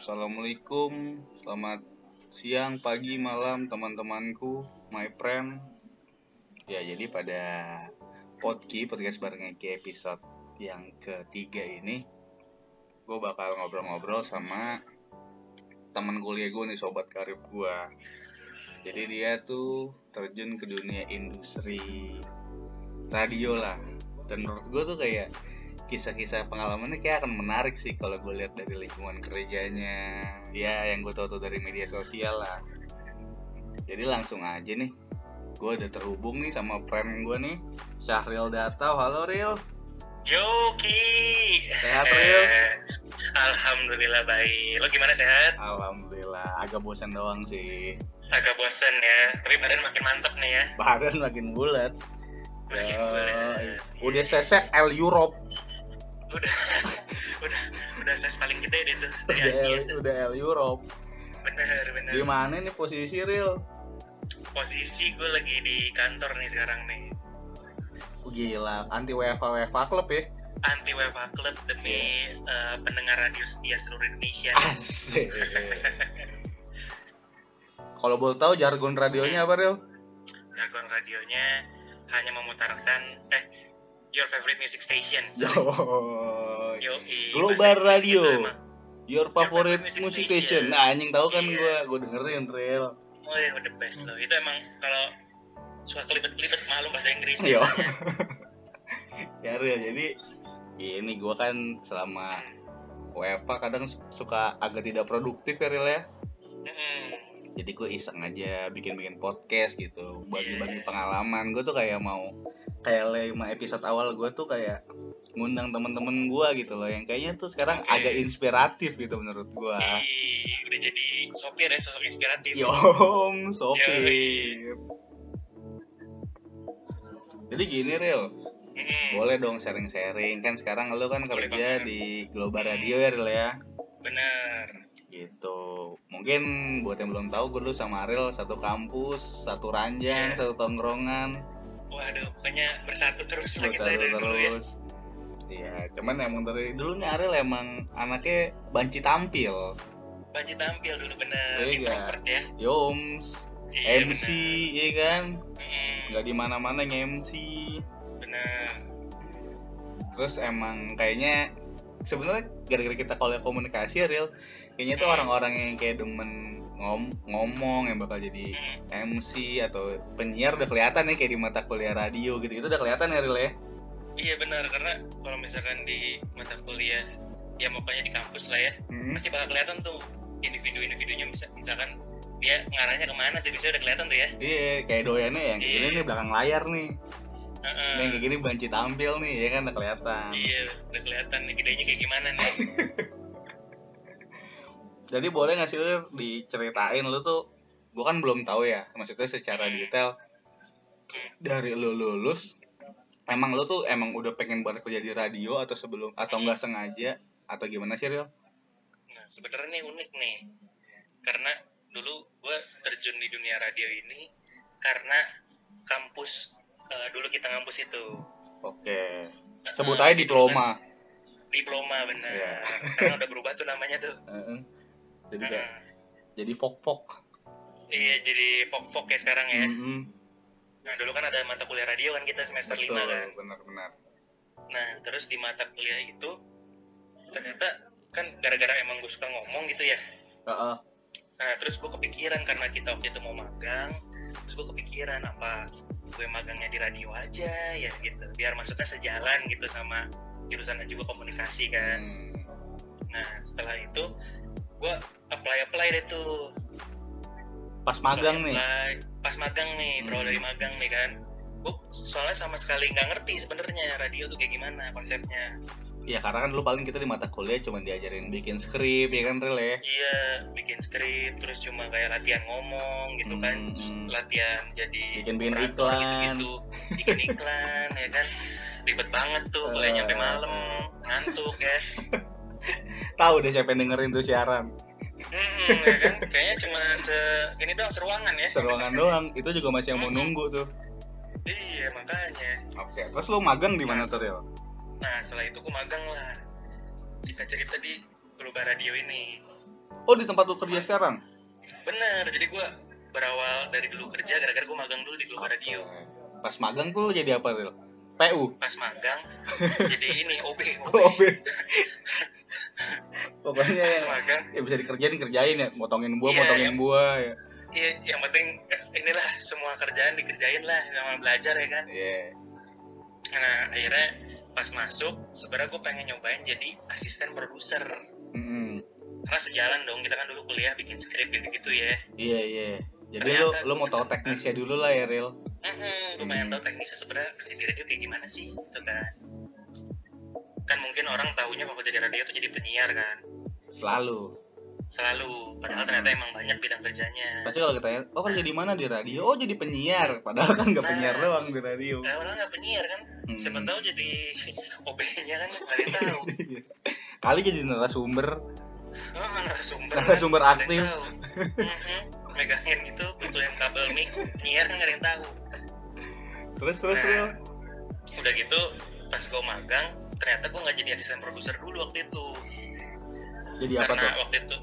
Assalamualaikum, selamat siang, pagi, malam teman-temanku, my friend. Ya, jadi pada Podki, podcast bareng Eki episode yang ketiga ini, gue bakal ngobrol-ngobrol sama teman kuliah gue nih, sobat karib gue. Jadi dia tuh terjun ke dunia industri radio lah. Dan menurut gue tuh kayak kisah-kisah pengalamannya kayak akan menarik sih kalau gue lihat dari lingkungan kerjanya. Ya yang gue tahu tuh dari media sosial lah. Jadi langsung aja nih. Gue udah terhubung nih sama friend gue nih Syahril Datau halo Ril. Yoki Sehat, Ril? Eh, Alhamdulillah baik. Lo gimana sehat? Alhamdulillah. Agak bosan doang sih. Agak bosen ya Tapi badan makin mantep nih ya. Badan makin bulat. Bulat. udah CC L Europe Udah. Udah. Udah saya paling gede deh tuh. Dari udah Asia L, tuh. udah L Europe. Bener bener. Di mana nih posisi Ril? Posisi gue lagi di kantor nih sekarang nih. Gila. Anti WFA WFA klub ya? Anti WFA Club demi eh, pendengar radio setia seluruh Indonesia. Asik. Kalau boleh tahu jargon radionya apa, Ril? Jargon radionya hanya memutarkan Eh Your favorite music station Oh, Yoi, Global Radio. gitu emang. your favorite Music music station. station. Nah, anjing tahu kan Iya. gua, gua dengerin, Ril. Oh ya, the best loh. Itu emang kalau suka kelibet-kelibet malu bahasa Inggris. Yo. biasanya. ya, Ril. Jadi ini gua kan selama WFA kadang suka agak tidak produktif ya, Ril ya. Mm-mm. Jadi gue iseng aja bikin-bikin podcast gitu, bagi-bagi Iya. pengalaman. Gue tuh kayak mau kayak lima episode awal gue tuh kayak ngundang temen-temen gue gitu loh yang kayaknya tuh sekarang Oke. agak inspiratif gitu menurut gue. Ih, udah jadi sopir ya, sosok inspiratif. Yom, sopir. Jadi gini Ril, Mm-mm. boleh dong sharing-sharing kan sekarang lo kan Boleh kerja banget. di Global Radio ya Ril ya. Bener. Gitu. Mungkin buat yang belum tahu gue dulu sama Ariel satu kampus, satu ranjang, Iya. satu tongkrongan, Waduh, pokoknya bersatu terus lah kita bersatu dari dulu ya. terus. Iya, cuman emang dari dulu nih Ariel emang anaknya banci tampil. Banci tampil dulu bener. Iya. Introvert ya. Yoms, Iya, MC, bener. iya kan? Mm, Nggak di mana-mana nge-MC. bener. Terus emang kayaknya sebenarnya gara-gara kita kalau komunikasi Ariel, kayaknya tuh Hmm. orang-orang yang kayak demen ngom ngomong yang bakal jadi. MC atau penyiar udah kelihatan nih kayak di mata kuliah radio gitu itu udah kelihatan ya Ril ya Iya benar karena kalau misalkan di mata kuliah ya pokoknya di kampus lah ya Hmm. pasti bakal kelihatan tuh individu-individunya bisa misalkan dia ngarahnya ke mana tuh bisa udah kelihatan tuh ya iya kayak doyannya yang kayak gini Iya. nih belakang layar nih Heeh. yang kayak gini banci tampil nih ya kan udah kelihatan iya udah kelihatan nih gedenya kayak gimana nih jadi boleh nggak sih Ril diceritain lu tuh gua kan belum tahu ya maksudnya secara Hmm. detail dari lu lulus emang lu tuh emang udah pengen banget kerja di radio atau sebelum atau Hmm. nggak sengaja atau gimana sih Ril? nah sebenarnya nih unik nih karena dulu gue terjun di dunia radio ini karena kampus eh, dulu kita ngampus itu Oke sebut Heeh, aja diploma kan. diploma bener Iya. sekarang udah berubah tuh namanya tuh. Jadi kayak Heeh. jadi fok fok iya jadi fok-fok ya sekarang ya Mm-mm. Nah dulu kan ada mata kuliah radio kan kita semester betul 5 kan. benar-benar Nah terus di mata kuliah itu ternyata kan gara-gara emang gue suka ngomong gitu ya. Heeh. Nah terus gue kepikiran karena kita waktu itu mau magang, terus gue kepikiran apa gue magangnya di radio aja ya gitu, biar maksudnya sejalan gitu sama jurusan juga komunikasi kan. Hmm. Nah setelah itu gue apply apply deh tuh. pas magang nih Apply. Pas magang nih, Hmm. dari magang nih kan. Gue soalnya sama sekali nggak ngerti sebenarnya radio tuh kayak gimana konsepnya. ya karena kan dulu paling kita di mata kuliah cuma diajarin bikin skrip ya kan Ril ya Iya, bikin skrip, terus cuma kayak latihan ngomong gitu kan, Hmm, terus hmm. latihan jadi Bikin-bikin operator iklan. gitu-gitu, bikin iklan ya kan, ribet banget tuh, boleh nyampe malam, ngantuk ya, tahu deh siapa yang dengerin tuh siaran. Hmm, ya kan, kayaknya cuma se ini doang seruangan ya, seruangan doang itu juga masih yang mau nunggu tuh. Iya makanya, oke terus lu magang di mana tuh Ril? nah setelah itu aku magang lah, cerita cerita di Global Radio ini, Oh di tempat lu kerja sekarang? bener jadi gue berawal dari dulu kerja gara-gara gue magang dulu di Global Radio. Pas magang tuh jadi apa Ril? PU. pas magang jadi ini OB OB Oh, be- Pokoknya ya, ya bisa dikerjain kerjain ya, motongin buah, Iya, motongin iya. buah ya. iya yang penting inilah semua kerjaan dikerjain lah sama belajar ya kan Iya. nah akhirnya pas masuk sebenarnya gue pengen nyobain jadi asisten produser Mm-mm. karena sejalan dong kita kan dulu kuliah bikin skrip gitu gitu ya Iya iya. Jadi lu Ternyata lu mau tahu teknisnya dulu lah ya Ril. gue pengen tahu teknisnya sebenarnya kerja di radio kayak gimana sih gitu kan kan mungkin orang tahunya kalau kerja di radio itu jadi penyiar kan Selalu. selalu padahal ternyata emang banyak bidang kerjanya Pasti kalau kita oh kerja di mana di radio? Oh jadi penyiar. Padahal kan nggak Nah. penyiar doang di radio. nah, orang nggak penyiar kan Hmm. siapa tahu jadi OB-nya kan nggak yang tahu Kali jadi narasumber. oh, narasumber Narasumber kan, aktif. yang. Mhm. megangin itu betulin kabel mic penyiar kan nggak ada yang tahu Terus terus Nah. Udah gitu pas gue magang ternyata gue nggak jadi asisten produser dulu waktu itu Jadi apa karena tuh? waktu itu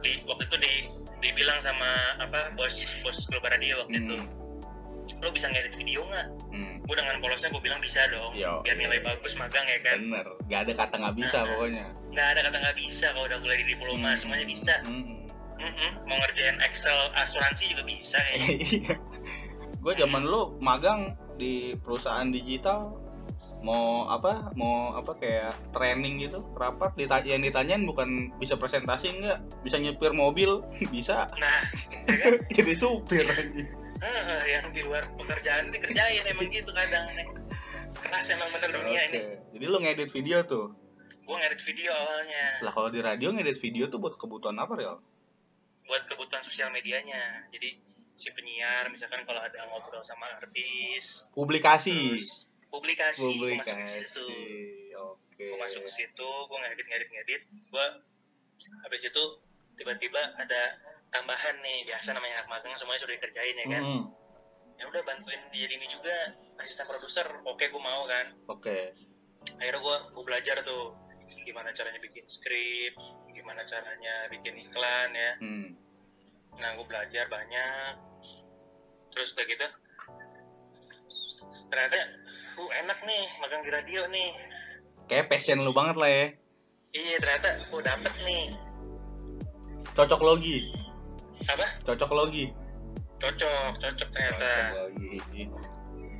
di waktu itu di dibilang sama apa bos bos Global Radio waktu itu Hmm. lo bisa ngedit video nggak Hmm. gue dengan polosnya gue bilang bisa dong Yo. biar nilai bagus magang ya kan Bener. Gak ada kata nggak bisa Nah. pokoknya. nggak ada kata nggak bisa kalau udah kuliah di diploma Hmm. semuanya bisa Hmm. Mm-mm. mau ngerjain Excel asuransi juga bisa kayaknya Iya. Gue zaman lu magang di perusahaan digital mau apa mau apa kayak training gitu rapat ditanya yang ditanyain bukan bisa presentasi enggak bisa nyupir mobil bisa. Nah ya kan? Jadi supir anjing. Heeh, yang di luar pekerjaan dikerjain emang gitu kadang nih. Keras emang bener dunia Oke. ini. Jadi lu ngedit video tuh? Gue ngedit video awalnya. Lah kalau di radio ngedit video tuh buat kebutuhan apa Real? buat kebutuhan sosial medianya. Jadi si penyiar misalkan kalau ada ngobrol sama artis. Publikasi. Terus publikasi, gue masuk ke publikasi situ. oke. Gue masuk ke situ gue ngedit ngedit ngedit. Gue habis itu tiba-tiba ada tambahan nih biasa namanya anak magang semuanya sudah dikerjain ya kan? Hmm, ya udah bantuin dia ini juga asisten produser oke gue mau kan? Oke. Akhirnya gue gue belajar tuh gimana caranya bikin skrip gimana caranya bikin iklan ya. Hmm. nah gue belajar banyak. Terus udah gitu ternyata uh, enak nih magang di radio nih. Kayak passion lu banget lah ya. Iya ternyata gue dapet nih. Cocok logi. Apa? Cocok logi. Cocok cocok ternyata. Cocok logi.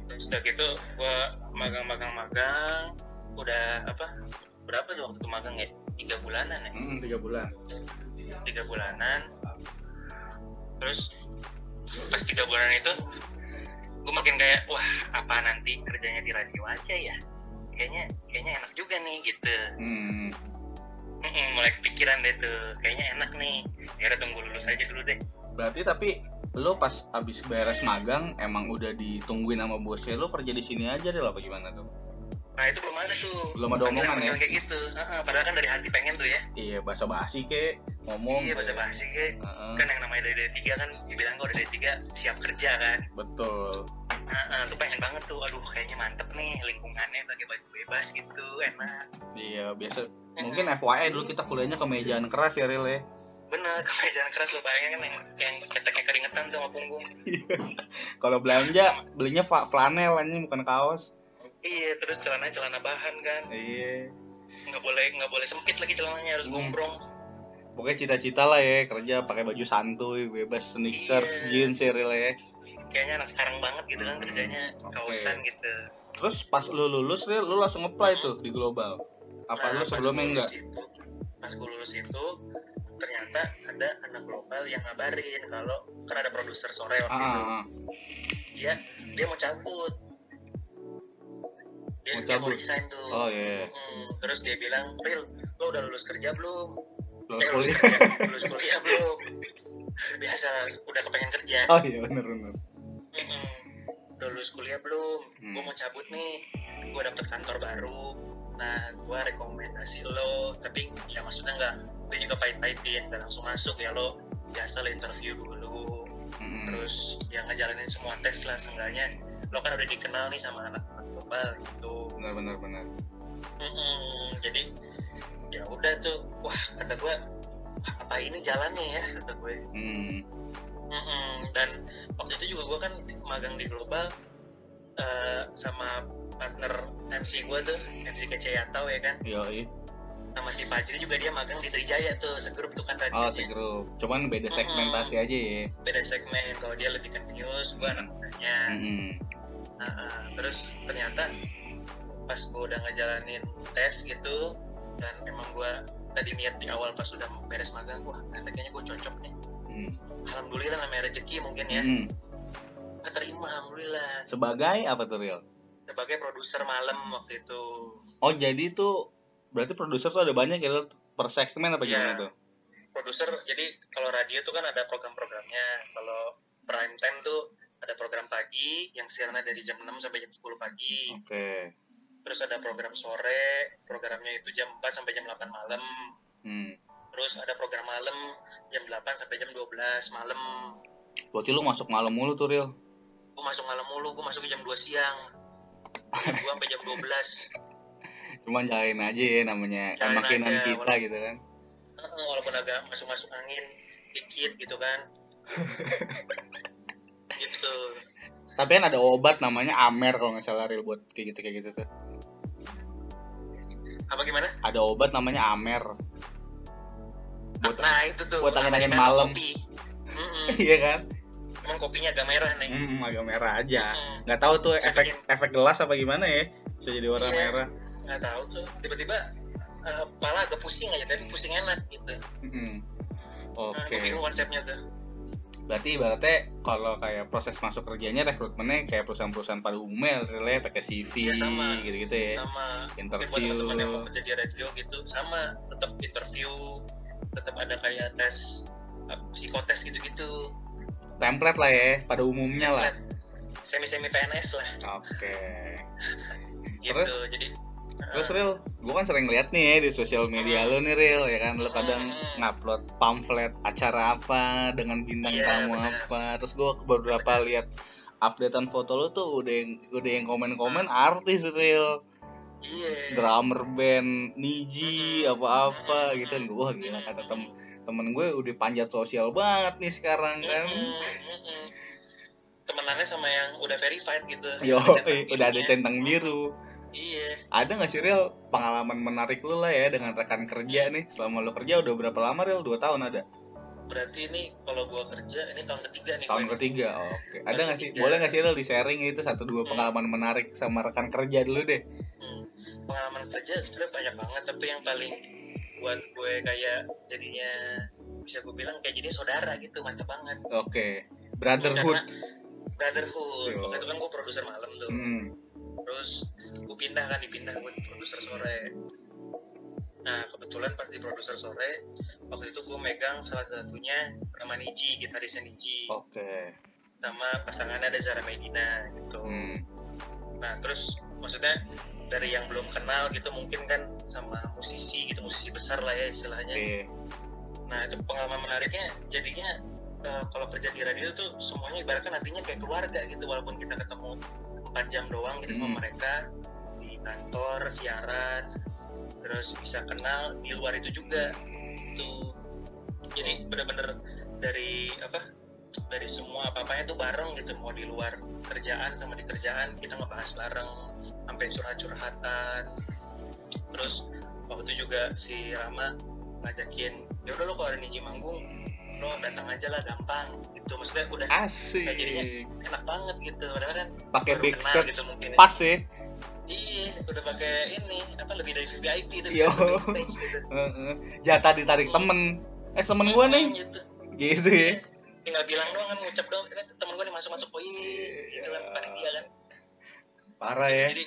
Terus udah gitu gue magang-magang magang udah apa? Berapa tuh waktu magang ya? Tiga bulanan ya? Hmm, tiga bulan. Tiga bulanan. Terus pas tiga bulan itu gue makin kayak wah apa nanti kerjanya di radio aja ya? Kayaknya kayaknya enak juga nih gitu. Hmm. Mm-mm, mulai kepikiran deh tuh. Kayaknya enak nih. Ya tunggu lulus aja dulu deh. Berarti tapi lu pas abis beres magang emang udah ditungguin sama bosnya lu kerja di sini aja deh lah apa gimana tuh nah itu belum ada tuh. Belum ada omongan ya? kayak gitu. Heeh, padahal kan dari hati pengen tuh ya. Iya bahasa basi kek ngomong. Iya bahasa basi kayak Heeh, kan yang namanya dari D3 kan dibilang kok dari D3 siap kerja kan. Betul. Nah, tuh pengen banget tuh, aduh kayaknya mantep nih lingkungannya pakai baju bebas gitu, enak. iya biasa. Mungkin FYI dulu kita kuliahnya kemejaan keras ya Ril ya. Bener, kemeja keras lo bayangin kan yang, yang keteknya keringetan tuh sama punggung. kalau belanja belinya flanel anjing bukan kaos Iya, terus celananya celana bahan kan, iya nggak boleh nggak boleh sempit lagi celananya harus Hmm. gombrong. pokoknya cita-cita lah ya kerja pakai baju santuy bebas sneakers Iya. jeans ya ya Kayaknya anak sekarang banget gitu kan Hmm, kerjanya oke. kaosan gitu. terus pas lu lulus Ril lu langsung apply tuh di global apa Nah, lu sebelumnya enggak Itu, pas gue lulus itu ternyata ada anak global yang ngabarin kalau kan ada produser sore waktu ah, itu ah, ah. dia dia mau cabut dia, Mau dia mau cabut? resign tuh. Oh iya Mm-mm. terus dia bilang Ril lo udah lulus kerja belum? Lulus eh, lulus, kuliah. kerja, lulus kuliah belum? Biasa udah kepengen kerja. Oh iya bener bener. Mm-mm. udah lulus kuliah belum? Hmm. gue mau cabut nih. Gue dapet kantor baru. Nah gue rekomendasi lo. Tapi ya maksudnya nggak dia juga pahit-pahitin nggak langsung masuk ya lo. Biasa lo interview dulu. Mm-mm. terus yang ngejalanin semua tes lah seenggaknya. Lo kan udah dikenal nih sama anak-anak global gitu. Bener bener bener Mm-mm, jadi ya udah tuh. Wah kata gue apa ini jalannya ya kata gue hmm. Mm-mm. dan waktu itu juga gue kan magang di global eh, sama partner MC gue tuh MC Kece Yatau ya kan? Yoi. Sama si Fajri juga dia magang di Trijaya tuh segrup tuh kan oh radionya segrup. Cuman beda segmentasi aja ya. Beda segmen. Kalau dia lebih ke news gue anak mudanya hmm. Nah, ah, terus ternyata pas gue udah ngejalanin tes gitu dan emang gue tadi niat di awal pas udah beres magang wah kayaknya gue cocok nih. Hmm. alhamdulillah namanya rezeki mungkin ya. Hmm. keterima alhamdulillah. Sebagai apa tuh real sebagai produser malam waktu itu. Oh jadi tuh berarti produser tuh ada banyak ya per segmen apa gimana Iya. tuh? Produser jadi kalau radio tuh kan ada program-programnya. Kalau prime time tuh ada program pagi yang siarannya dari jam 6 sampai jam 10 pagi. Oke. Terus ada program sore programnya itu jam 4 sampai jam 8 malam. Hmm. terus ada program malam jam 8 sampai jam 12 malam. Berarti lu masuk malam mulu tuh real gue masuk malam mulu gue masuk jam 2 siang. Jam 2 sampai jam 12 cuman jalanin aja ya namanya Jalanin makinan aja, kita walaupun- gitu kan. Walaupun agak masuk-masuk angin dikit gitu kan gitu. Tapi kan ada obat namanya Amer kalau nggak salah real buat kayak gitu kayak gitu tuh. Apa gimana? Ada obat namanya Amer. Buat nah itu tuh. buat angin-angin Americano malam. kopi. Iya kan? Emang kopinya agak merah nih hmm, agak merah aja. Mm. nggak tahu tuh Bisa efek efek gelas apa gimana ya bisa jadi warna Iya. merah. nggak tahu tuh. Tiba-tiba kepala agak pusing aja tapi pusing enak gitu. Hmm. nah, oke. gue bingung konsepnya tuh berarti ibaratnya kalau kayak proses masuk kerjanya rekrutmennya kayak perusahaan-perusahaan pada umumnya relay pakai CV Iya, sama. gitu-gitu ya. Sama. Mungkin buat interview. teman-teman yang mau kerja di radio gitu sama. Tetap interview tetap ada kayak tes psikotes gitu-gitu. Template lah ya pada umumnya lah. Semi-semi PNS lah. Oke. Gitu. Terus? jadi terus real gue kan sering lihat nih ya di sosial media lo nih real ya kan? Lo kadang Hmm. ngupload pamflet acara apa dengan bintang Iya, tamu benar. apa. Terus gue beberapa lihat updatean foto lo tuh udah yang udah yang komen-komen artis real iya. Drummer band Niji Hmm. apa-apa gitu. Kan gue gila kata tem temen gue udah panjat sosial banget nih sekarang kan? temenannya sama yang udah verified gitu. Yo udah ada centang biru iya. Ada nggak sih real pengalaman menarik lu lah ya dengan rekan kerja nih? Selama lu kerja udah berapa lama real dua tahun ada? Berarti ini kalau gua kerja ini tahun ketiga nih tahun gue. ketiga oke. Ada nggak sih? boleh nggak sih real di sharing itu satu dua Hmm. pengalaman menarik sama rekan kerja dulu deh? Hmm, pengalaman kerja sebenarnya banyak banget tapi yang paling buat gue kayak jadinya bisa gue bilang kayak jadi saudara gitu mantep banget. Oke. Brotherhood. Karena brotherhood. Waktu itu kan gue produser malam tuh. Hmm. terus gue pindah kan dipindah. Gue produser sore. Nah kebetulan pas di produser sore waktu itu gue megang salah satunya nama Niji gitarisnya Niji. Oke. Sama pasangannya ada Zara Medina gitu. Hmm. nah terus maksudnya dari yang belum kenal gitu mungkin kan sama musisi gitu musisi besar lah ya istilahnya. Oke nah itu pengalaman menariknya jadinya eh, kalau kerja di radio tuh semuanya ibaratkan nantinya kayak keluarga gitu walaupun kita ketemu 4 jam doang gitu Hmm. sama mereka di kantor siaran terus bisa kenal di luar itu juga gitu. Jadi bener-bener dari apa dari semua apa-apanya tuh bareng gitu mau di luar kerjaan sama di kerjaan kita ngebahas bareng sampai curhat-curhatan. Terus waktu itu juga si Rama ngajakin ya udah lo kalau ada Niji manggung lo datang aja lah gampang. Gitu maksudnya udah asik. Kayak jadinya enak banget gitu. Padahal kan pakai big kenal gitu mungkin ya. pas ya. Iya udah pakai ini apa lebih dari VIP itu Yo. gitu. Jatah ditarik temen. Eh temen gue nih. Hmm, gitu. gitu ya. Tinggal bilang doang kan ngucap doang. Eh, temen gue nih masuk masuk iya. gitu kan panitia kan. Parah ya. Jadi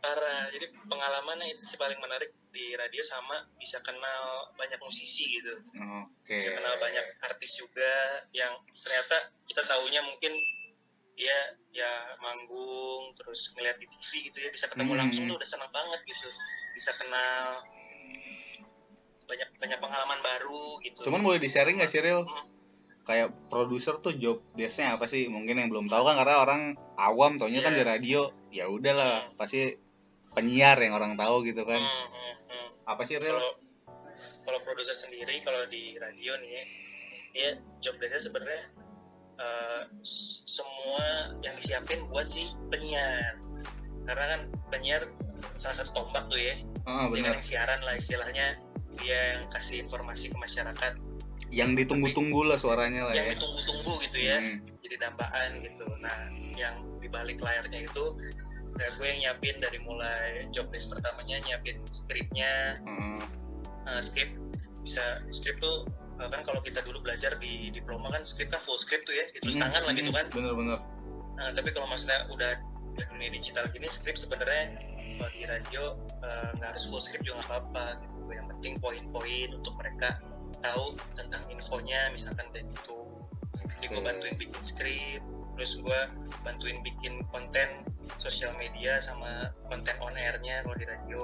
parah. Jadi pengalamannya itu sih paling menarik di radio sama bisa kenal banyak musisi gitu oke bisa kenal banyak artis juga yang ternyata kita taunya mungkin dia ya manggung terus ngeliat di TV gitu ya bisa ketemu Hmm. langsung tuh udah senang banget gitu bisa kenal banyak banyak pengalaman baru gitu cuman boleh di sharing nggak real Hmm. kayak produser tuh job biasanya apa sih mungkin yang belum tahu kan karena orang awam taunya kan Iya. di radio ya udahlah Hmm. pasti penyiar yang orang tahu gitu kan hmm. Apa sih real Kalau kalau produser sendiri kalau di radio nih ya, dia job desknya sebenarnya s- semua yang disiapin buat si penyiar. Karena kan penyiar salah satu tombak tuh ya. Ah, dia kan yang siaran lah istilahnya. Dia yang kasih informasi ke masyarakat. Yang ditunggu-tunggu lah suaranya lah yang ya. ditunggu-tunggu gitu ya. Hmm. jadi dambaan gitu. Nah yang di balik layarnya itu ya gue yang nyiapin dari mulai job desk pertamanya nyiapin skripnya Heeh. uh, skrip bisa skrip tuh uh, kan kalau kita dulu belajar di diploma kan skrip kan full skrip tuh ya ditulis Mm, tangan lah gitu mm, kan. Bener-bener. Uh, tapi kalau maksudnya udah di dunia digital gini skrip sebenarnya kalau di radio uh, nggak harus full skrip juga nggak apa-apa gitu. Yang penting poin-poin untuk mereka tahu tentang infonya misalkan kayak gitu. Jadi gue bantuin bikin skrip terus gue bantuin bikin konten sosial media sama konten on airnya kalau di radio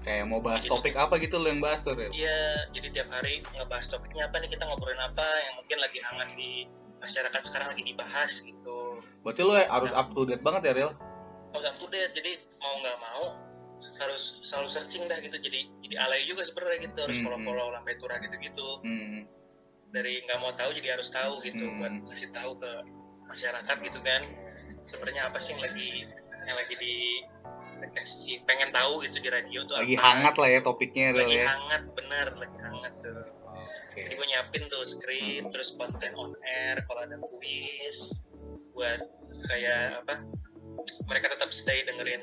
Kayak mau bahas Jadi- topik apa gitu lo yang bahas tuh, Ril? Iya, jadi tiap hari ngebahas topiknya apa nih kita ngobrolin apa yang mungkin lagi hangat di masyarakat sekarang lagi dibahas gitu. Berarti lo harus up to date banget ya, Ril? Kalau up to date, jadi mau nggak mau harus selalu searching dah gitu. Jadi jadi alay juga sebenarnya gitu harus Hmm, follow follow lampai turah gitu gitu. Hmm. Dari nggak mau tahu jadi harus tahu gitu Hmm. buat kasih tahu ke masyarakat gitu kan. Sebenarnya apa sih yang lagi yang lagi di kasih pengen tahu gitu di radio tuh Lagi apa. hangat lah ya topiknya, lagi ya. hangat bener lagi hangat tuh Oke. jadi gue nyiapin tuh skrip Hmm. terus konten on air kalau ada kuis buat kayak apa mereka tetap stay dengerin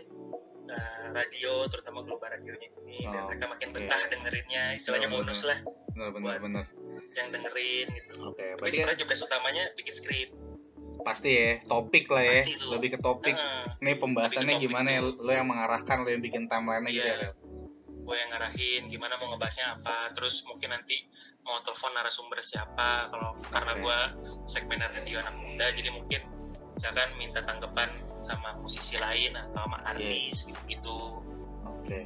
uh, radio terutama global radionya ini dan Oh, mereka makin oke. betah dengerinnya istilahnya Betul, bonus lah Bener, bener, Buat- bener. yang dengerin gitu Oke, tapi sebenarnya desk utamanya bikin skrip pasti ya, topik lah ya. Lebih ke topik. Nah, Ini pembahasannya topik gimana ya? Lo yang mengarahkan, lo yang bikin timeline-nya gitu Iya. ya, gue yang ngarahin gimana mau ngebahasnya apa terus mungkin nanti mau telepon narasumber siapa kalau karena Oke. gue segmen radio anak muda jadi mungkin misalkan minta tanggapan sama musisi lain atau sama Iya. artis gitu Oke.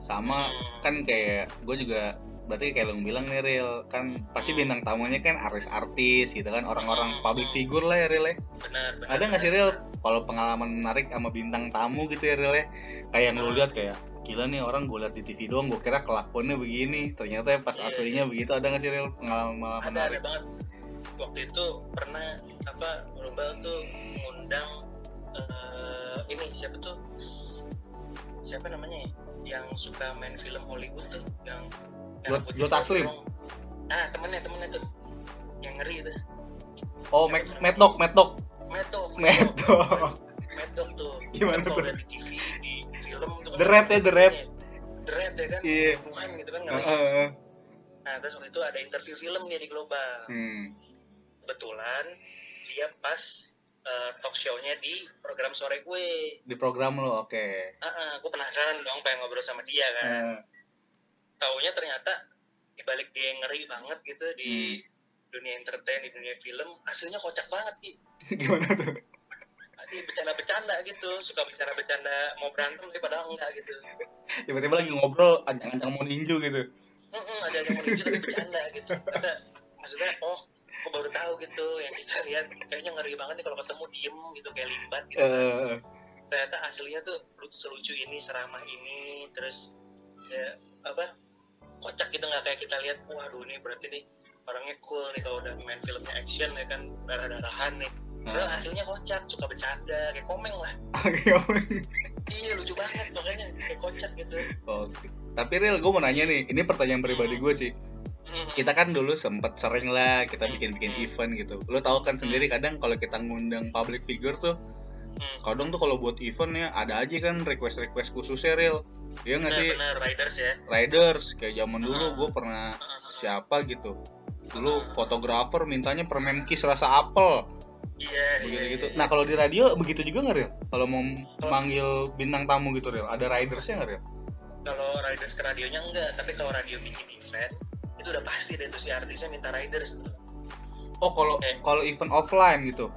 Sama Hmm, kan kayak gue juga berarti kayak lo bilang nih Ril kan pasti bintang tamunya kan artis-artis gitu kan orang-orang Hmm. public figure lah ya Ril ya. benar benar Ada nggak sih benar. kalau pengalaman menarik sama bintang tamu gitu ya Ril ya kayak yang lo lihat kayak gila nih orang gue liat di TV doang gue kira kelakuannya begini ternyata pas Iya, aslinya begitu ada nggak sih Ril pengalaman ada ada menarik banget waktu itu pernah apa lomba tuh ngundang eh, ini siapa tuh siapa namanya ya? yang suka main film Hollywood tuh yang Jo- rambutnya Jo Taslim? ah temennya temennya tuh yang ngeri tuh oh Mac Mad Dog Mad Dog Mad Dog tuh Gimana tuh? di TV di film tuh kan The Red ya, The Red. The Red ya kan Iya. Wuhan gitu kan ngeri Heeh. nah terus waktu itu ada interview film dia di Global hmm. kebetulan dia pas eh, talk show-nya di program sore gue. di program lo oke Ah, gue penasaran dong pengen ngobrol sama dia kan. Eh, Taunya ternyata di balik dia yang ngeri banget gitu di Hmm. dunia entertain, di dunia film, aslinya kocak banget Ki. gimana tuh bercanda-bercanda gitu, suka bercanda-bercanda mau berantem tapi padahal enggak gitu. tiba-tiba lagi ngobrol ancang-ancang mau ninju gitu Mm-mm, ada yang mau lucu tapi bercanda gitu. Kata, maksudnya oh gue baru tahu gitu yang kita lihat kayaknya ngeri banget nih kalau ketemu diem gitu kayak limbat gitu. Eh, ternyata aslinya tuh lu- selucu ini seramah ini terus ya apa kocak gitu nggak kayak kita lihat waduh ini berarti nih orangnya cool nih kalau udah main filmnya action ya kan darah darahan nih Padahal nah. aslinya kocak suka bercanda kayak komeng lah iya lucu banget makanya kayak kocak gitu Oke. Tapi Ril, gue mau nanya nih, ini pertanyaan pribadi gue sih. Hmm, Kita kan dulu sempet sering lah kita bikin-bikin Hmm. event gitu. Lo tau kan sendiri kadang kalau kita ngundang public figure tuh, hmm. kadang tuh kalau buat event ya ada aja kan request-request khususnya Ril. Iya nggak sih? benar-benar riders ya Riders kayak zaman dulu gue pernah siapa gitu. Dulu fotografer mintanya permen kiss rasa apel iya begitu iya, gitu. iya. Nah kalau di radio begitu juga nggak Ril? Kalau mau manggil bintang tamu gitu Ril, ada ridersnya nggak Ril? kalau riders ke radionya enggak tapi kalau radio bikin event itu udah pasti deh tuh si artisnya minta riders Oh kalau Eh. kalau event offline gitu.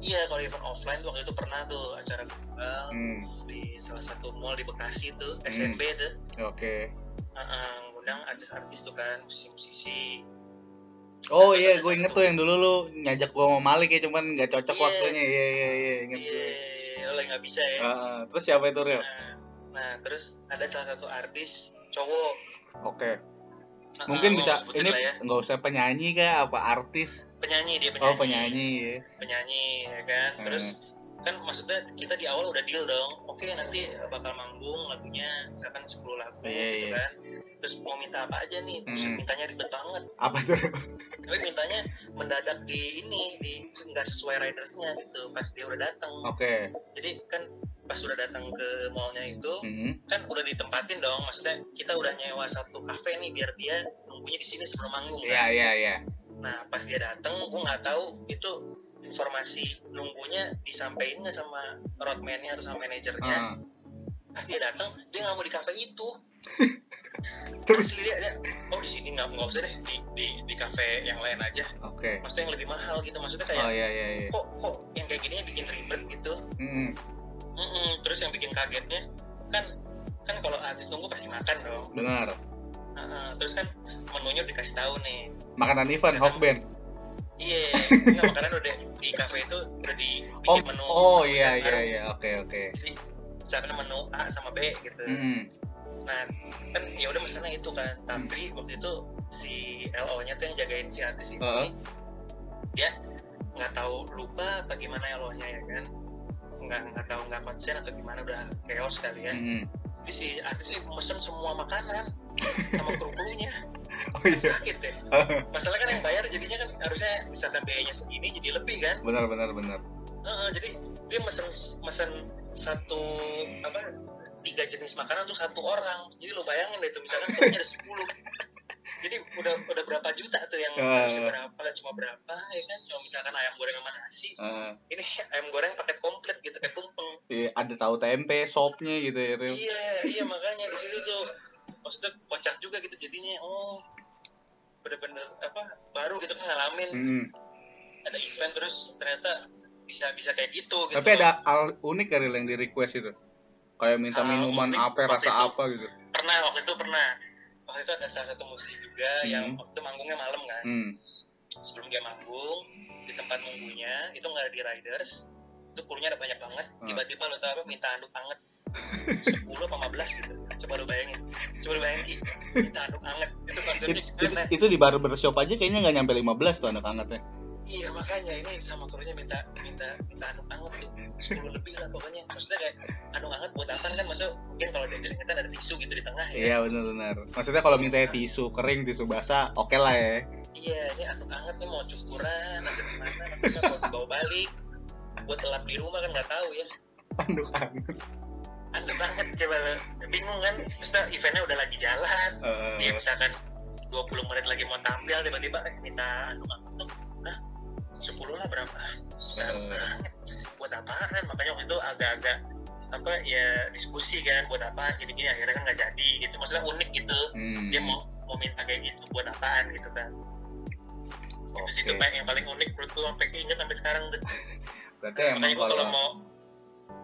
Iya, kalau event offline waktu itu pernah tuh acara global Hmm, di salah satu mall di Bekasi tuh, SMB tuh. oke. Uh, uh, ngundang artis-artis tuh kan, musisi-musisi. Oh Terus iya, gue inget tuh yang dulu lu ngajak gue sama Malik ya, cuman nggak cocok Iya. waktunya. Iya iya iya, inget Iya, gue. lo lagi nggak bisa ya. Ah, terus siapa itu Ril? Nah, nah, terus ada salah satu artis cowok. Oke. Mungkin Ah, bisa ini ya. nggak usah penyanyi kah apa artis? penyanyi dia penyanyi Oh penyanyi ya. penyanyi ya kan Hmm. terus kan maksudnya kita di awal udah deal dong oke nanti bakal manggung lagunya misalkan 10 lagu Iya, gitu iya. kan terus mau minta apa aja nih terus Hmm. mintanya ribet banget Apa tuh? tapi mintanya mendadak di ini di nggak sesuai ridersnya gitu pas dia udah datang Oke. jadi kan pas udah datang ke mallnya itu Mhm. kan udah ditempatin dong maksudnya kita udah nyewa satu kafe nih biar dia nunggunya di sini sebelum manggung Iya kan. iya iya. nah pas dia datang gue nggak tahu itu informasi nunggunya disampaikan nggak sama roadman-nya atau sama manajernya Ah. pas dia datang dia nggak mau di kafe itu Terus? Dia, dia oh di sini nggak nggak usah deh di di di kafe yang lain aja Oke. maksudnya yang lebih mahal gitu maksudnya kayak Oh iya iya iya. kok kok yang kayak gini bikin ribet gitu Mhm. Mm-mm. terus yang bikin kagetnya kan kan kalau artis nunggu pasti makan dong Benar. Heeh, terus kan menunya dikasih tahu nih Makanan event Hawkband. Iya nggak makanan udah di kafe itu udah di Oh, menu oh iya iya iya. Oke oke. jadi misalkan menu A sama B gitu Mhm. nah kan ya udah mesennya itu kan tapi waktu itu si LO nya tuh yang jagain si artis ini Heeh. dia nggak tahu lupa apa gimana LO nya ya kan nggak nggak tahu nggak konsen atau gimana udah chaos kali ya Mhm. jadi si artis ini mesen semua makanan sama kru-krunya Oh iya. kaget deh masalah kan yang bayar jadinya kan harusnya misalkan biayanya segini jadi lebih kan Benar benar benar. Heeh, jadi dia mesen mesen satu apa tiga jenis makanan tuh satu orang jadi lo bayangin deh tuh misalkan krunya ada 10 jadi udah udah berapa juta tuh yang Ah. harusnya berapa cuma berapa ya kan cuma misalkan ayam goreng sama nasi Ah, ini ayam goreng paket komplit gitu kayak tumpeng iya, ada tahu tempe, sopnya gitu ya. Ril. iya iya makanya di situ tuh maksudnya kocak juga gitu jadinya oh bener-bener apa baru gitu kan ngalamin Mhm. ada event terus ternyata bisa bisa kayak gitu gitu Tapi ada hal unik kali yang di request itu. Kayak minta Hal minuman unik apa, rasa itu. apa gitu. pernah waktu itu pernah waktu itu ada salah satu musisi juga Hmm. yang waktu itu manggungnya malam kan Hmm. sebelum dia manggung di tempat nunggunya itu nggak ada di riders itu krunya ada banyak banget Hmm. tiba-tiba lo tau apa minta anduk anget 10 apa 15 gitu coba lo bayangin coba lo bayangin Ki. minta anduk anget itu konsepnya It- gimana it- itu di barbershop aja kayaknya nggak nyampe 15 tuh anak anaknya. iya makanya ini sama krunya minta minta minta anduk anget tuh 10 lebih lah pokoknya maksudnya kayak anduk anget buat apa kan maksudnya mungkin kalau dia keringetan ada tisu gitu di tengah ya Iya benar-benar. Maksudnya kalau minta tisu kering, tisu basah, oke lah ya. iya ini anduk anget nih mau cukuran atau gimana maksudnya mau dibawa balik buat elap di rumah kan nggak tahu ya Anduk anget. Anduk anget coba bingung kan? Maksudnya eventnya udah lagi jalan. Eh, ya misalkan 20 menit lagi mau tampil tiba-tiba eh, minta Hah? 10 lah berapa? Anduk Eh. anget buat apaan? Makanya waktu itu agak-agak apa ya diskusi kan buat apaan? Jadi gini akhirnya kan nggak jadi gitu. Maksudnya unik gitu. Hmm. dia mau mau minta kayak gitu buat apaan? Gitu kan. Itu sih yang paling unik menurut gue sampai keinget sampai sekarang tuh. Berarti emang kalau mau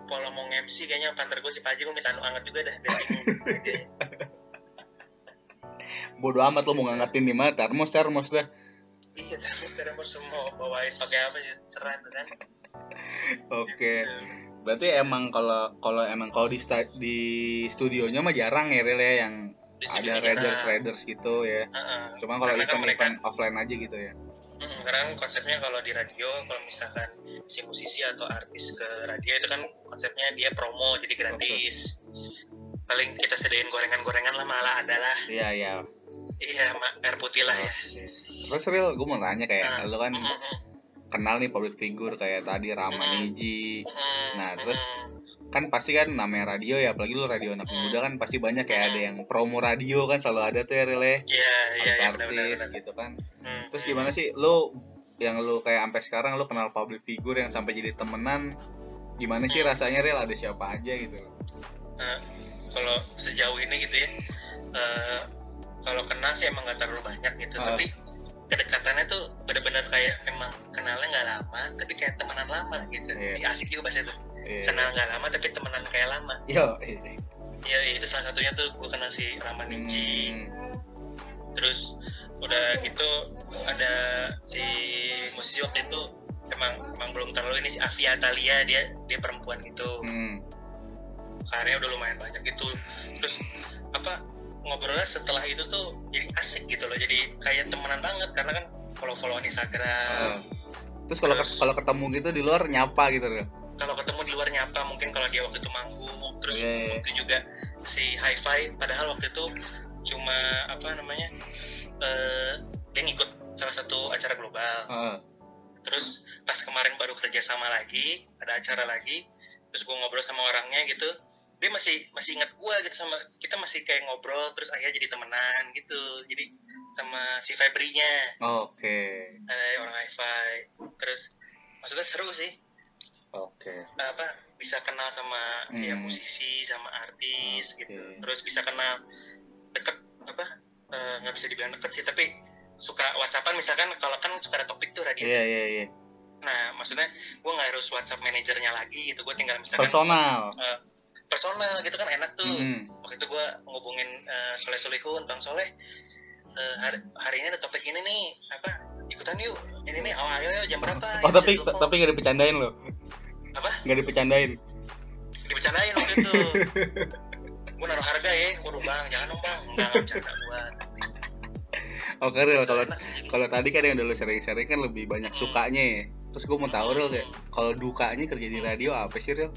kalau mau nge-MC kayaknya kantor gue si Paji gue minta anu anget juga dah biar bingung aja. bodo amat lo mau ngangetin di mana termos termos dah. iya sekarang mau semua bawain pakai apa ya serah tuh kan Oke. Gitu. Berarti emang kalau kalau emang kalau di sta- di studionya mah jarang ya Ril ya yang ada raiders raiders gitu ya. Cuma kalau kan event event offline aja gitu ya. Kan konsepnya kalau di radio kalau misalkan si musisi atau artis ke radio itu kan konsepnya dia promo jadi gratis paling kita sediain gorengan-gorengan lah malah ada lah Iya iya. iya air putih lah ya. Terus Ril, gue mau nanya kayak Ah. lo kan Mm, mm, mm. kenal nih public figure kayak tadi Rama Hmm. Niji. Mm, Nah, mm, terus mm. Kan pasti kan namanya radio ya apalagi lu radio anak Hmm. muda kan pasti banyak kayak ada yang promo radio kan selalu ada tuh ya Ril ya. Iya, iya, iya, artis benar-benar. gitu kan. Hmm, Terus hmm. gimana sih lu yang lu kayak sampai sekarang lu kenal public figure yang sampai jadi temenan gimana sih Hmm. rasanya Ril ada siapa aja gitu Eh, kalau sejauh ini gitu ya, eh, kalau kenal sih emang nggak terlalu banyak gitu, Ah. tapi kedekatannya tuh benar-benar kayak emang kenalnya nggak lama, tapi kayak temenan lama gitu. Iya, asik juga bahasa itu. Iya. Kenal nggak lama tapi temenan kayak lama. Yo, iya. Iya, itu salah satunya tuh gue kenal si Rama Niji. Hmm, Terus udah gitu ada si musisi waktu itu emang emang belum terlalu ini si Avia Talia dia dia perempuan gitu. hmm, karyanya udah lumayan banyak gitu terus apa ngobrolnya setelah itu tuh jadi asik gitu loh jadi kayak temenan banget karena kan follow followan Instagram Ah. terus kalau Terus- kalau ketemu gitu di luar nyapa gitu Ril kalau ketemu di luar nyapa mungkin kalau dia waktu itu manggung terus Iya, iya. waktu juga si hi-fi padahal waktu itu cuma apa namanya eh dia ngikut salah satu acara global. Ah. terus pas kemarin baru kerja sama lagi ada acara lagi terus gue ngobrol sama orangnya gitu dia masih masih ingat gue gitu sama kita masih kayak ngobrol terus akhirnya jadi temenan gitu jadi sama si Febri-nya. Oke. Ada orang hi-fi. Terus maksudnya seru sih oke. Apa bisa kenal sama ya Hmm. musisi sama artis Oke. gitu. Terus bisa kenal deket apa eh, nggak bisa dibilang deket sih tapi suka whatsappan. Misalkan kalau kan suka ada topik tuh radio iya iya iya. Nah maksudnya gue nggak harus whatsapp manajernya lagi gitu. Gue tinggal misalkan personal. eh, personal gitu kan enak tuh. Mm. waktu itu gue ngubungin eh, Soleh Solehun Bang Soleh eh, hari, hari ini ada topik ini nih apa ikutan yuk. Ini nih oh ayo ayo. Jam berapa? Oh Ini tapi tapi gak dipecandain loh apa? Nggak dipecandain. Dibicarain waktu itu. Gue naruh harga ya. Waduh bang jangan dong bang. Nggak bercanda gue oke Ril kalau kalau tadi kan yang udah lu sering-sering kan lebih banyak sukanya ya. Terus gue mau tahu Ril kayak kalau dukanya kerja di radio apa sih Ril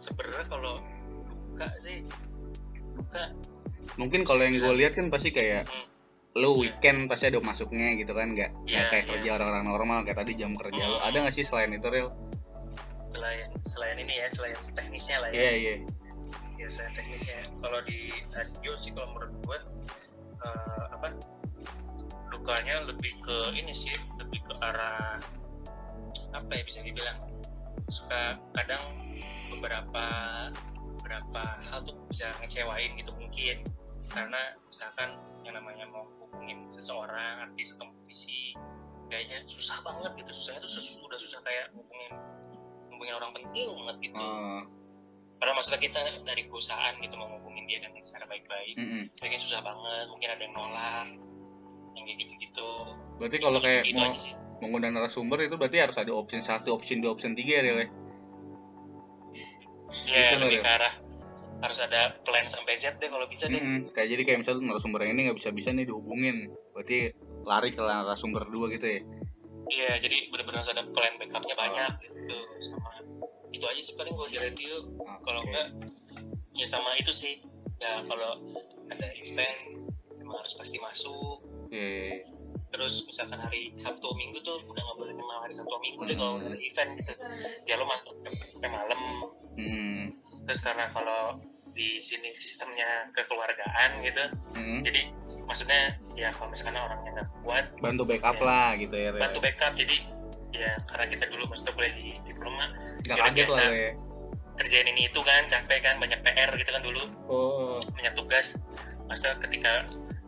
sebenarnya kalau duka sih. Duka. Mungkin kalau yang gue lihat kan pasti kayak Hmm. Lu weekend pasti ada masuknya gitu kan nggak Iya, kayak iya. kerja orang-orang normal kayak tadi jam kerja lu. Hmm. ada nggak sih selain itu Ril? Selain selain ini ya selain teknisnya lah ya. Iya iya. Ya selain teknisnya. Kalau di radio sih kalau menurut gue eh, apa dukanya lebih ke ini sih lebih ke arah apa ya bisa dibilang suka kadang beberapa beberapa hal tuh bisa ngecewain gitu mungkin. Karena misalkan yang namanya mau hubungin seseorang artis atau musisi kayaknya susah banget gitu. Susahnya tuh sus- udah susah kayak hubungin hubungin orang penting banget gitu. Oh, padahal maksudnya kita dari perusahaan gitu mau ngomongin dia dengan secara baik-baik mm-mm. kayaknya susah banget mungkin ada yang nolak yang kayak gitu-gitu. Berarti kalau kayak gitu mau mengundang narasumber itu berarti harus ada option satu option dua option tiga ya? Ya gitu, lebih ke arah harus ada plan sampai Z deh kalau bisa deh. Mm-mm. kayak jadi kayak misalnya narasumber yang ini nggak bisa bisa nih dihubungin. Berarti lari ke narasumber dua gitu ya? Iya jadi benar-benar harus ada plan backupnya banyak gitu. Sama itu aja sih paling kalau di radio kalau enggak ya sama itu sih. Ya kalau ada event memang harus pasti masuk. Oke. terus misalkan hari Sabtu Minggu tuh udah nggak boleh kenal hari Sabtu Minggu deh kalau Hmm. ada event gitu. Ya lo masuk sampai malam Mm. terus karena kalau di sini sistemnya kekeluargaan gitu Mm. jadi maksudnya ya kalau misalkan orangnya nggak kuat bantu backup Ya. lah gitu ya bantu backup jadi ya karena kita dulu maksudnya kuliah di diploma nggak ya, kaget biasa. lah ya kerjain ini itu kan capek kan banyak PR gitu kan dulu oh banyak tugas maksudnya ketika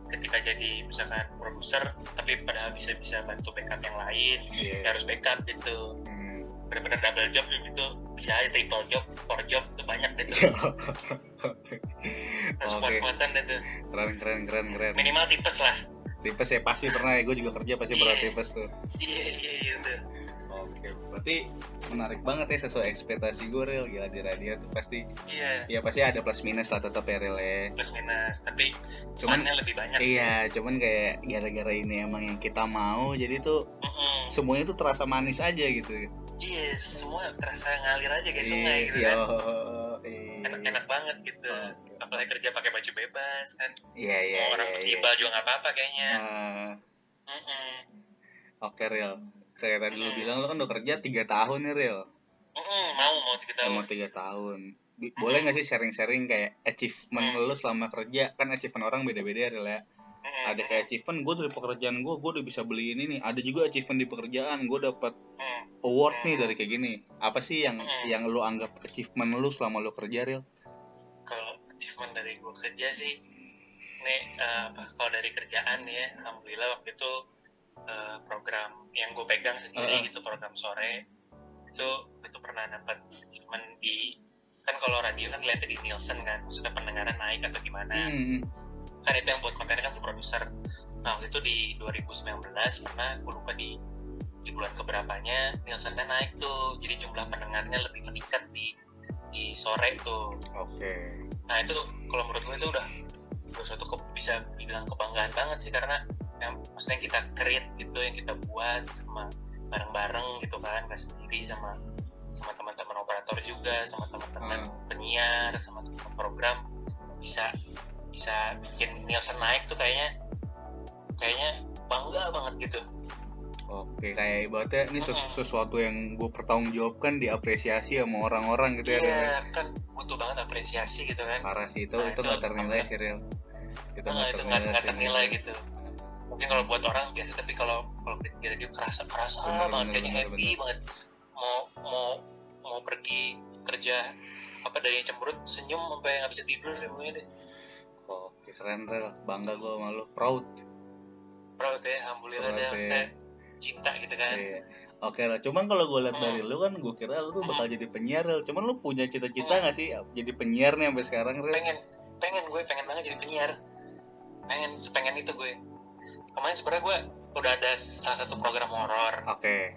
ketika jadi misalkan produser tapi padahal bisa bisa bantu backup yang lain iya ya harus backup gitu Hmm. Benar-benar double job gitu. Bisa aja triple job four job itu banyak deh tuh. Harus Oke. kuat-kuatan deh tuh. Keren keren keren keren. Minimal tipes lah. Tipes ya pasti pernah ya gue juga kerja pasti berat Iya. tipes tuh. Iya iya iya tuh oke berarti menarik banget ya sesuai ekspektasi gue real gila di radio tuh pasti iya. ya pasti ada plus minus lah tetap ya real ya. Plus minus tapi Cuman- lebih banyak sih. iya cuman kayak gara-gara ini emang yang kita mau jadi tuh Mm-mm. semuanya tuh terasa manis aja gitu iya semua terasa ngalir aja kayak sungai Iya, gitu yo, kan. iya. enak-enak banget gitu. Apalagi kerja pakai baju bebas kan. Iya iya mau orang iya, pakai iya. jilbab juga nggak apa-apa kayaknya. Mm-mm. Oke real kayak tadi lu bilang lu kan udah kerja tiga tahun nih real Mm-mm, mau mau tiga tahun. mau tiga tahun. Boleh nggak sih sharing-sharing kayak achievement Hmm. lu selama kerja? Kan achievement orang beda-beda real ya Mm-mm. ada kayak achievement gue dari pekerjaan gue gue udah bisa beli ini nih ada juga achievement di pekerjaan gue dapat Mm. award nih dari kayak gini apa sih yang Hmm. yang lu anggap achievement lu selama lu kerja real kalau achievement dari gue kerja sih nih eh, apa kalau dari kerjaan nih ya alhamdulillah waktu itu eh, program yang gue pegang sendiri Heeh. gitu program sore itu itu pernah dapat achievement di kan kalau radio kan lihatnya di Nielsen kan maksudnya pendengaran naik atau gimana Hmm. Kan itu yang buat kontennya kan si produser nah waktu itu di 2019 pernah gue lupa di di bulan keberapanya Nielsennya naik tuh. Jadi jumlah pendengarnya lebih meningkat di di sore tuh. Oke. Nah itu kalau menurut gue itu udah udah suatu ke, bisa dibilang kebanggaan banget sih karena yang maksudnya yang kita create gitu yang kita buat sama bareng-bareng gitu kan nggak sendiri sama sama teman-teman operator juga sama teman-teman Hmm. penyiar sama teman program bisa bisa bikin Nielsen naik tuh kayaknya. Kayaknya bangga banget gitu. Oke, kayak ibaratnya ini sesu- sesuatu yang gue pertanggungjawabkan diapresiasi sama orang-orang gitu ya. Iya kan butuh banget apresiasi gitu kan. Parah sih itu, Nah, itu itu nggak ternilai sih real. Itu nggak itu nggak nggak sih, ternilai gitu. Mungkin kalau buat orang biasa tapi kalau kalau kira dia kerasa kerasa Bener, banget bener, kayaknya bener, happy banget. Mau mau mau pergi kerja apa dari yang cemberut senyum sampai nggak bisa tidur deh pokoknya deh keren real. Bangga gue sama lu. Proud. proud ya alhamdulillah Proud deh ya. maksudnya cinta gitu kan Iya. Oke lah, cuman kalau gue lihat Hmm. dari lu kan, gue kira lu tuh bakal jadi penyiar, Ril. Cuman lu punya cita-cita Hmm. nggak sih jadi penyiar nih sampai sekarang, Ril? pengen pengen gue pengen banget jadi penyiar pengen sepengen itu gue kemarin sebenarnya gue udah ada salah satu program horor Oke.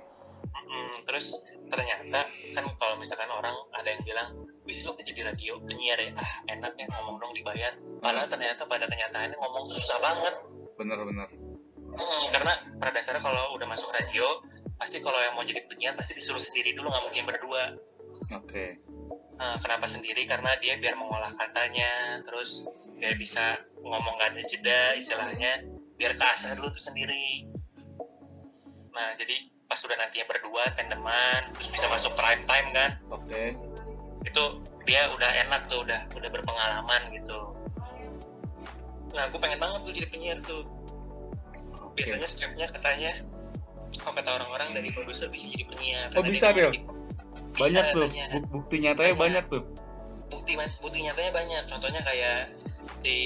Mm, terus ternyata kan kalau misalkan orang ada yang bilang wih lu jadi radio penyiar ya ah enak ya ngomong dong dibayar padahal ternyata pada kenyataannya ngomong susah banget Bener-bener. Mm, karena pada dasarnya kalau udah masuk radio pasti kalau yang mau jadi penyiar pasti disuruh sendiri dulu nggak mungkin berdua Oke. Nah, kenapa sendiri? Karena dia biar mengolah katanya, terus biar bisa ngomong gak ada jeda istilahnya, biar keasah dulu tuh sendiri. Nah, jadi pas udah nantinya berdua, tandeman, terus bisa masuk prime time kan, Oke. itu dia udah enak tuh, udah udah berpengalaman gitu. Nah, gue pengen banget tuh jadi penyiar tuh. Oke. Biasanya skripnya katanya, kalau kata orang-orang dari produser bisa jadi penyiar. Oh, bisa, dia Del? bisa Banyak tuh. bukti nyatanya Banyak. banyak tuh. bukti bukti nyatanya banyak contohnya kayak si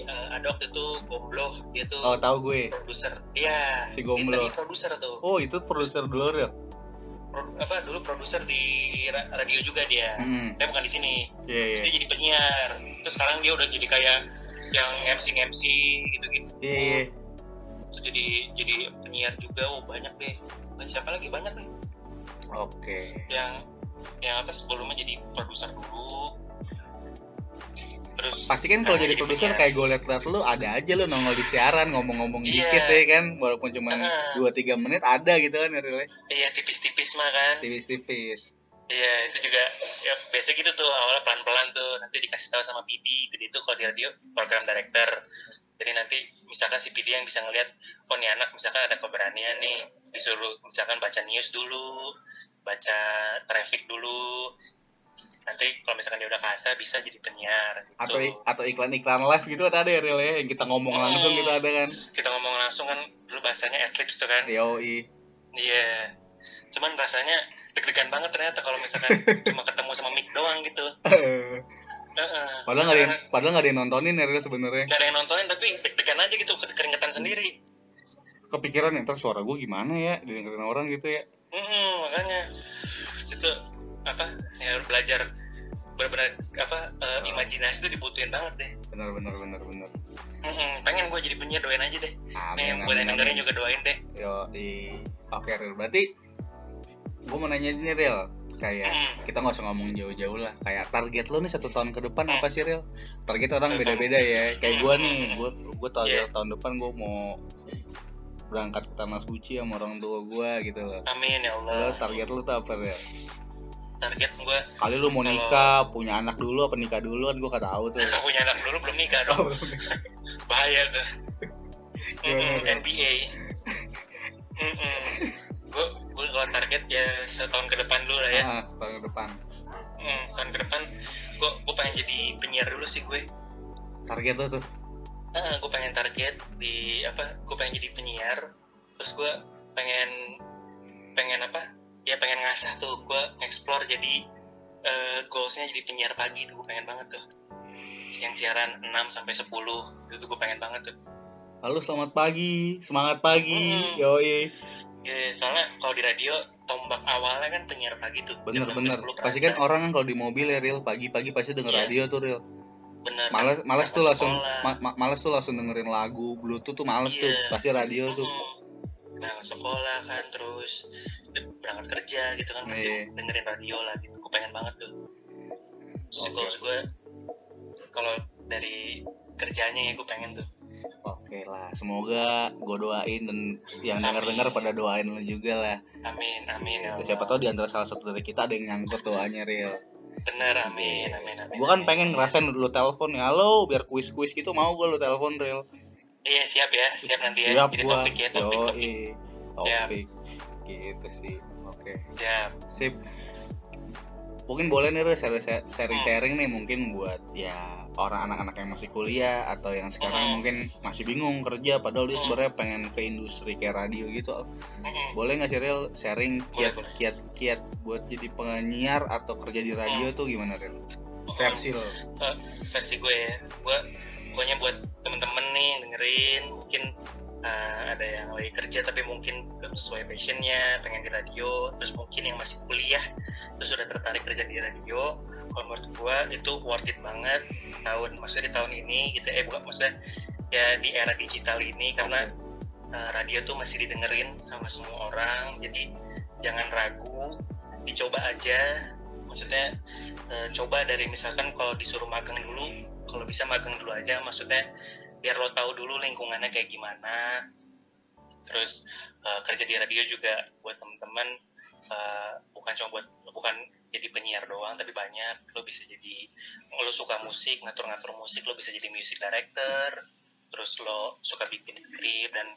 eh, Adok itu Gombloh dia tuh Oh, tahu gue. produser iya Si dia Gombloh. tadi produser tuh Oh, itu produser dulu, Ril. Pro- apa dulu produser di ra- radio juga dia Hmm. dia bukan di sini Iya, iya. dia jadi penyiar terus sekarang dia udah jadi kayak yang MC MC gitu gitu Iya, iya. terus jadi jadi penyiar juga oh banyak deh dan siapa lagi banyak deh Oke. yang yang apa sebelumnya jadi produser dulu terus Pasti kan kalau jadi produser kayak gue liat-liat lu ada aja lu nongol di siaran ngomong-ngomong Iya. dikit ya kan walaupun cuma Ah. 2-3 menit ada gitu kan ya Ril ya. iya tipis-tipis mah kan tipis-tipis Iya itu juga ya biasa gitu tuh awalnya pelan-pelan tuh nanti dikasih tahu sama PD PD itu kalau di radio program director jadi nanti misalkan si PD yang bisa ngelihat oh nih anak misalkan ada keberanian nih disuruh misalkan baca news dulu baca traffic dulu nanti kalau misalkan dia udah kasar bisa jadi penyiar gitu. atau atau iklan-iklan live gitu ada ya Ril ya yang kita ngomong Hmm. langsung gitu ada kan. Kita ngomong langsung kan dulu bahasanya adlibs tuh kan. Yoi. Iya. Cuman rasanya deg-degan banget ternyata kalau misalkan cuma ketemu sama mic doang gitu. Heeh. padahal nggak ada yang padahal nggak ada yang nontonin ya sebenarnya. Nggak ada yang nontonin tapi deg-degan aja gitu keringetan sendiri. Kepikiran ya ntar suara gue gimana ya didengerin orang gitu ya. Mm-mm, makanya. Itu apa ya harus belajar benar-benar apa eh, imajinasi itu dibutuhin banget deh. Bener bener bener bener Mm-mm, pengen gue jadi penyiar doain aja deh. Nih amin buat yang dengerin amin. juga doain deh. Yo di oke Ril. Berarti gue mau nanya ini Ril. Kayak Mm. kita nggak usah ngomong jauh-jauh lah. Kayak target lo nih satu tahun ke depan Hmm. apa sih Ril? Target orang beda-beda ya. Kayak gue nih gue gue target tahun depan gue mau berangkat ke tanah suci sama orang tua gue gitu loh. Amin ya lo Allah target lo tuh apa Ril target gue kali lu mau Kalau- nikah punya anak dulu apa nikah duluan gue gak tahu tuh. Punya anak dulu belum nikah dong. bahaya tuh. Mm-mm, Bro? NBA gue gue kalau target ya setahun ke depan dulu lah ya. Ah setahun ke depan. Hmm, setahun ke depan. Gue gue pengen jadi penyiar dulu sih gue. Target lo tuh? Ah gue pengen target di apa gue pengen jadi penyiar. Terus gue pengen pengen apa ya pengen ngasah tuh gue explore jadi eh, goalsnya jadi penyiar pagi tuh gue pengen banget tuh yang siaran 6 sampai 10 itu tuh gue pengen banget tuh Halo selamat pagi, semangat pagi, Hmm. yoi. ya soalnya kalau di radio tombak awalnya kan penyiar pagi tuh Bener jam 6 bener. sampai 10 Pasti kan orang kan kalau di mobil ya real pagi-pagi pasti denger Iya. radio tuh real. bener Malas malas Berangkat tuh langsung ma- ma- malas tuh langsung dengerin lagu, bluetooth tuh males tuh. Iya. Pasti radio tuh. Berangkat sekolah kan terus berangkat kerja gitu kan pasti Iya. dengerin radio lah gitu gue pengen banget tuh terus goals gue kalau dari kerja kerjanya ya gue pengen tuh Oke lah, semoga gue doain dan yang denger-dengar pada doain lo juga lah. amin amin ya. Siapa tahu di antara salah satu dari kita ada yang nyangkut doanya real. bener amin amin amin Gue kan amin. pengen ngerasain lu telepon halo biar kuis-kuis gitu mau gue lu telepon real. Iya siap ya siap nanti ya Siap jadi gua. topik ya topik Yo, topik topik. Gitu sih. Oke. siap Sip. Mungkin boleh nih sharing-sharing nih mungkin buat ya orang anak-anak yang masih kuliah atau yang sekarang Hmm. mungkin masih bingung kerja padahal dia Hmm. sebenarnya pengen ke industri kayak radio gitu. Mm-mm. Boleh nggak sih Ril sharing Boleh, kiat boleh. kiat kiat buat jadi penyiar atau kerja di radio tuh gimana Ril? Versi lo. Eh, versi gue ya gue pokoknya buat temen-temen nih yang dengerin mungkin eh, ada yang lagi kerja tapi mungkin belum sesuai passionnya pengen di radio terus mungkin yang masih kuliah terus udah tertarik kerja di radio kalau menurut gue itu worth it banget tahun maksudnya di tahun ini gitu eh bukan maksudnya ya di era digital ini karena eh, radio tuh masih didengerin sama semua orang jadi jangan ragu dicoba aja. Maksudnya eh, coba dari misalkan kalau disuruh magang dulu kalau bisa magang dulu aja maksudnya biar lo tahu dulu lingkungannya kayak gimana. Terus eh, kerja di radio juga buat temen-temen eh, bukan cuma buat bukan jadi penyiar doang tapi banyak. Lo bisa jadi lo suka musik ngatur-ngatur musik lo bisa jadi music director. Terus lo suka bikin skrip dan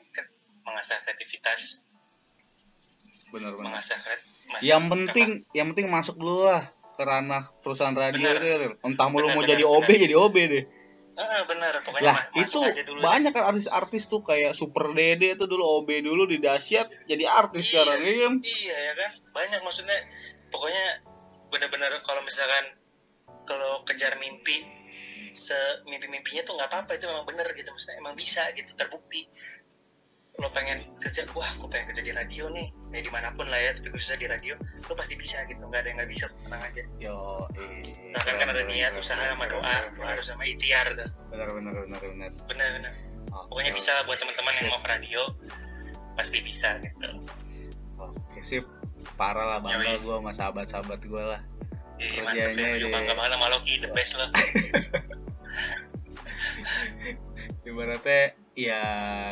mengasah kreativitas. Bener bener. mengasah kreat mas- Yang apa? penting yang penting masuk dulu lah ke ranah perusahaan radio Bener. itu. Entah mau lu Bener, mau bener, jadi bener. OB jadi OB deh. Benar pokoknya Lah itu dulu banyak kan artis-artis tuh kayak Super Dede tuh dulu OB dulu di dahsyat jadi artis Iya. sekarang ya kan? iya ya kan banyak maksudnya pokoknya benar-benar kalau misalkan kalau kejar mimpi semimpi-mimpinya tuh nggak apa-apa itu memang benar gitu maksudnya emang bisa gitu terbukti lo pengen kerja wah gue pengen kerja di radio nih ya di mana pun lah ya tapi khususnya di radio lo pasti bisa gitu nggak ada yang nggak bisa tenang aja Yo, eh. nah, kan kan ada niat usaha sama doa lo harus sama ikhtiar tuh Benar benar benar benar. benar-benar Oke, pokoknya oke. bisa buat teman-teman yang mau ke radio pasti bisa gitu Oke sip. Parah lah bangga gue sama sahabat-sahabat gue lah. Iya, Kerjanya mantep ya, di- bangga banget sama Loki, the best lo. Ibaratnya ya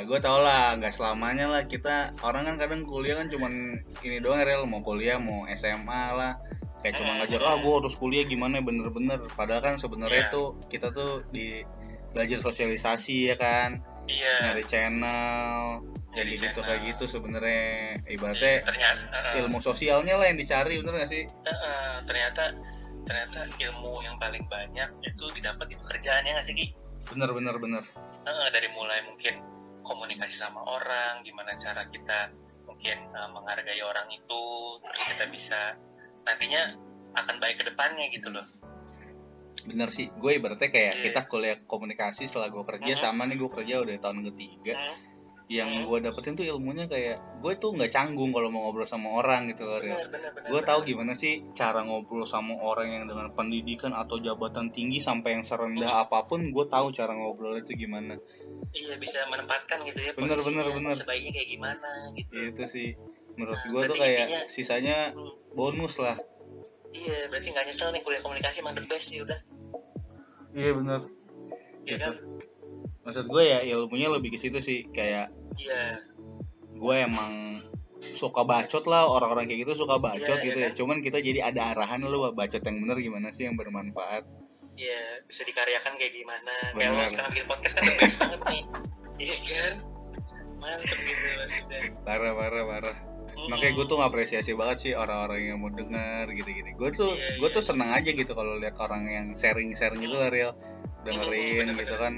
gue tau lah nggak selamanya lah. Kita orang kan kadang kuliah kan cuman ini doang real mau kuliah mau SMA lah. Kayak cuma Hmm. ngajar ah gue harus kuliah gimana? Bener-bener. Padahal kan sebenarnya Iya. tuh kita tuh di belajar sosialisasi ya kan? Iya. nyari channel Nyari gitu kayak gitu sebenarnya. Iya, ibaratnya ternyata uh, ilmu sosialnya lah yang dicari bener gak sih? Uh, ternyata ternyata ilmu yang paling banyak itu didapat di pekerjaannya nggak sih Ki? Bener bener bener Uh, dari mulai mungkin komunikasi sama orang, gimana cara kita mungkin uh, menghargai orang itu, terus kita bisa nantinya akan baik ke depannya gitu loh. bener sih gue ibaratnya kayak Iya. kita kuliah komunikasi setelah gue kerja Mhm. sama nih gue kerja udah tahun ketiga Hmm, yang Mhm. gue dapetin tuh ilmunya kayak gue tuh nggak canggung kalau mau ngobrol sama orang gitu loh gue tahu gimana sih cara ngobrol sama orang yang dengan pendidikan atau jabatan tinggi sampai yang serendah apa pun gue tahu cara ngobrol itu gimana Iya bisa menempatkan gitu ya. Benar, posisinya, benar, benar. Sebaiknya kayak gimana gitu. itu sih menurut Nah, gue tuh kayak intinya- sisanya Hmm. bonus lah Iya, berarti nggak nyesel nih kuliah komunikasi emang the best sih udah. iya bener Iya kan? Maksud gue ya ilmunya lebih ke situ sih kayak Iya. gue emang suka bacot lah orang-orang kayak gitu suka bacot Iya, gitu iya ya cuman kita jadi ada arahan lu bacot yang bener gimana sih yang bermanfaat Iya, bisa dikaryakan kayak gimana. Kayak Benar. lo sekarang bikin podcast kan the best banget nih. Iya kan? Mantep gitu maksudnya. parah parah parah makanya gue tuh ngapresiasi banget sih orang-orang yang mau denger gitu-gitu gue tuh Iya, gue tuh seneng aja gitu kalau lihat orang yang sharing-sharing gitu lah real dengerin bener-bener. gitu kan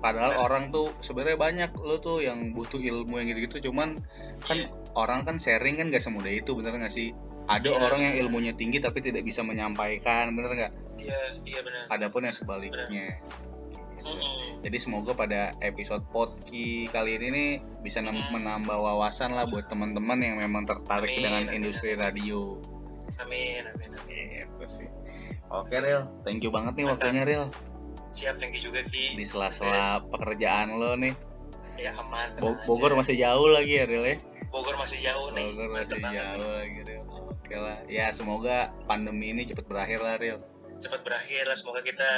padahal orang tuh sebenarnya banyak lo tuh yang butuh ilmu yang gitu-gitu cuman kan Iya. orang kan sharing kan gak semudah itu bener gak sih ada Iya, orang yang bener. ilmunya tinggi tapi tidak bisa menyampaikan bener nggak Iya, iya benar. adapun yang sebaliknya Mm-mm. jadi semoga pada episode podki kali ini nih bisa nem- Hmm. menambah wawasan lah buat teman-teman yang memang tertarik Amin, dengan amin, industri amin. radio Amin, amin, amin. Gitu sih. Oke Real, thank you banget nih waktunya Real Siap, thank you juga Ki. di sela-sela pekerjaan lo nih. Ya aman. Bo- Bogor aja. masih jauh lagi ya Real ya. Bogor masih jauh nih. Bogor masih jauh lagi Real. Oke lah, ya semoga pandemi ini cepet berakhir lah Real. Cepat berakhir lah, semoga kita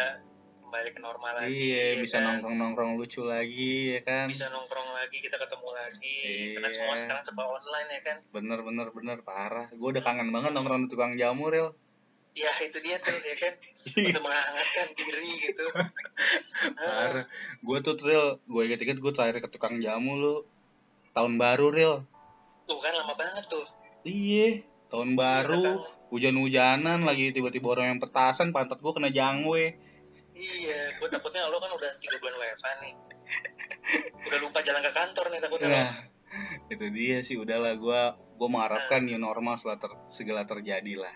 kembali ke normal lagi iya ya bisa kan? nongkrong nongkrong lucu lagi ya kan bisa nongkrong lagi kita ketemu lagi karena Iya. semua sekarang serba online ya kan bener bener bener parah gue udah kangen banget nongkrong di tukang jamu real ya itu dia tuh ya kan? Untuk menghangatkan diri gitu. Parah. Gue tuh real gue inget inget gue terakhir ke tukang jamu lu. Tahun baru real tuh kan lama banget tuh. Iya tahun baru. Datang. hujan-hujanan lagi tiba-tiba orang yang petasan pantat gue kena jangwe. Iya gue takutnya lo kan udah tiga bulan WFA nih. Udah lupa jalan ke kantor nih takutnya lo. Nah itu dia sih udahlah gue gue mengharapkan new normal setelah ter- segala terjadi lah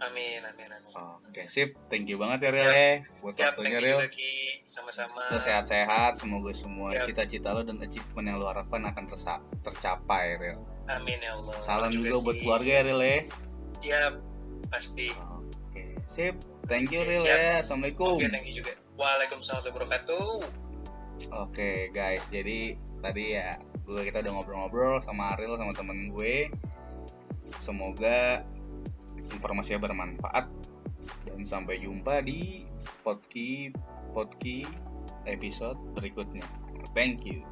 amin amin amin. Oke sip. Thank you banget ya real ya. buat siap waktunya juga Ki sama-sama. Sehat-sehat semoga semua cita-cita lo dan achievement yang lo harapkan akan tercapai real amin ya Allah. Salam Lo juga buat keluarga ya real ya. Pasti. Oke sip. Thank you siap. ya. Assalamualaikum. Oke thank you juga. Waalaikumsalam warahmatullahi wabarakatuh. Oke guys, jadi tadi ya gue kita udah ngobrol-ngobrol sama Ariel sama temen gue. Semoga informasinya bermanfaat dan sampai jumpa di podki podki episode berikutnya. Thank you.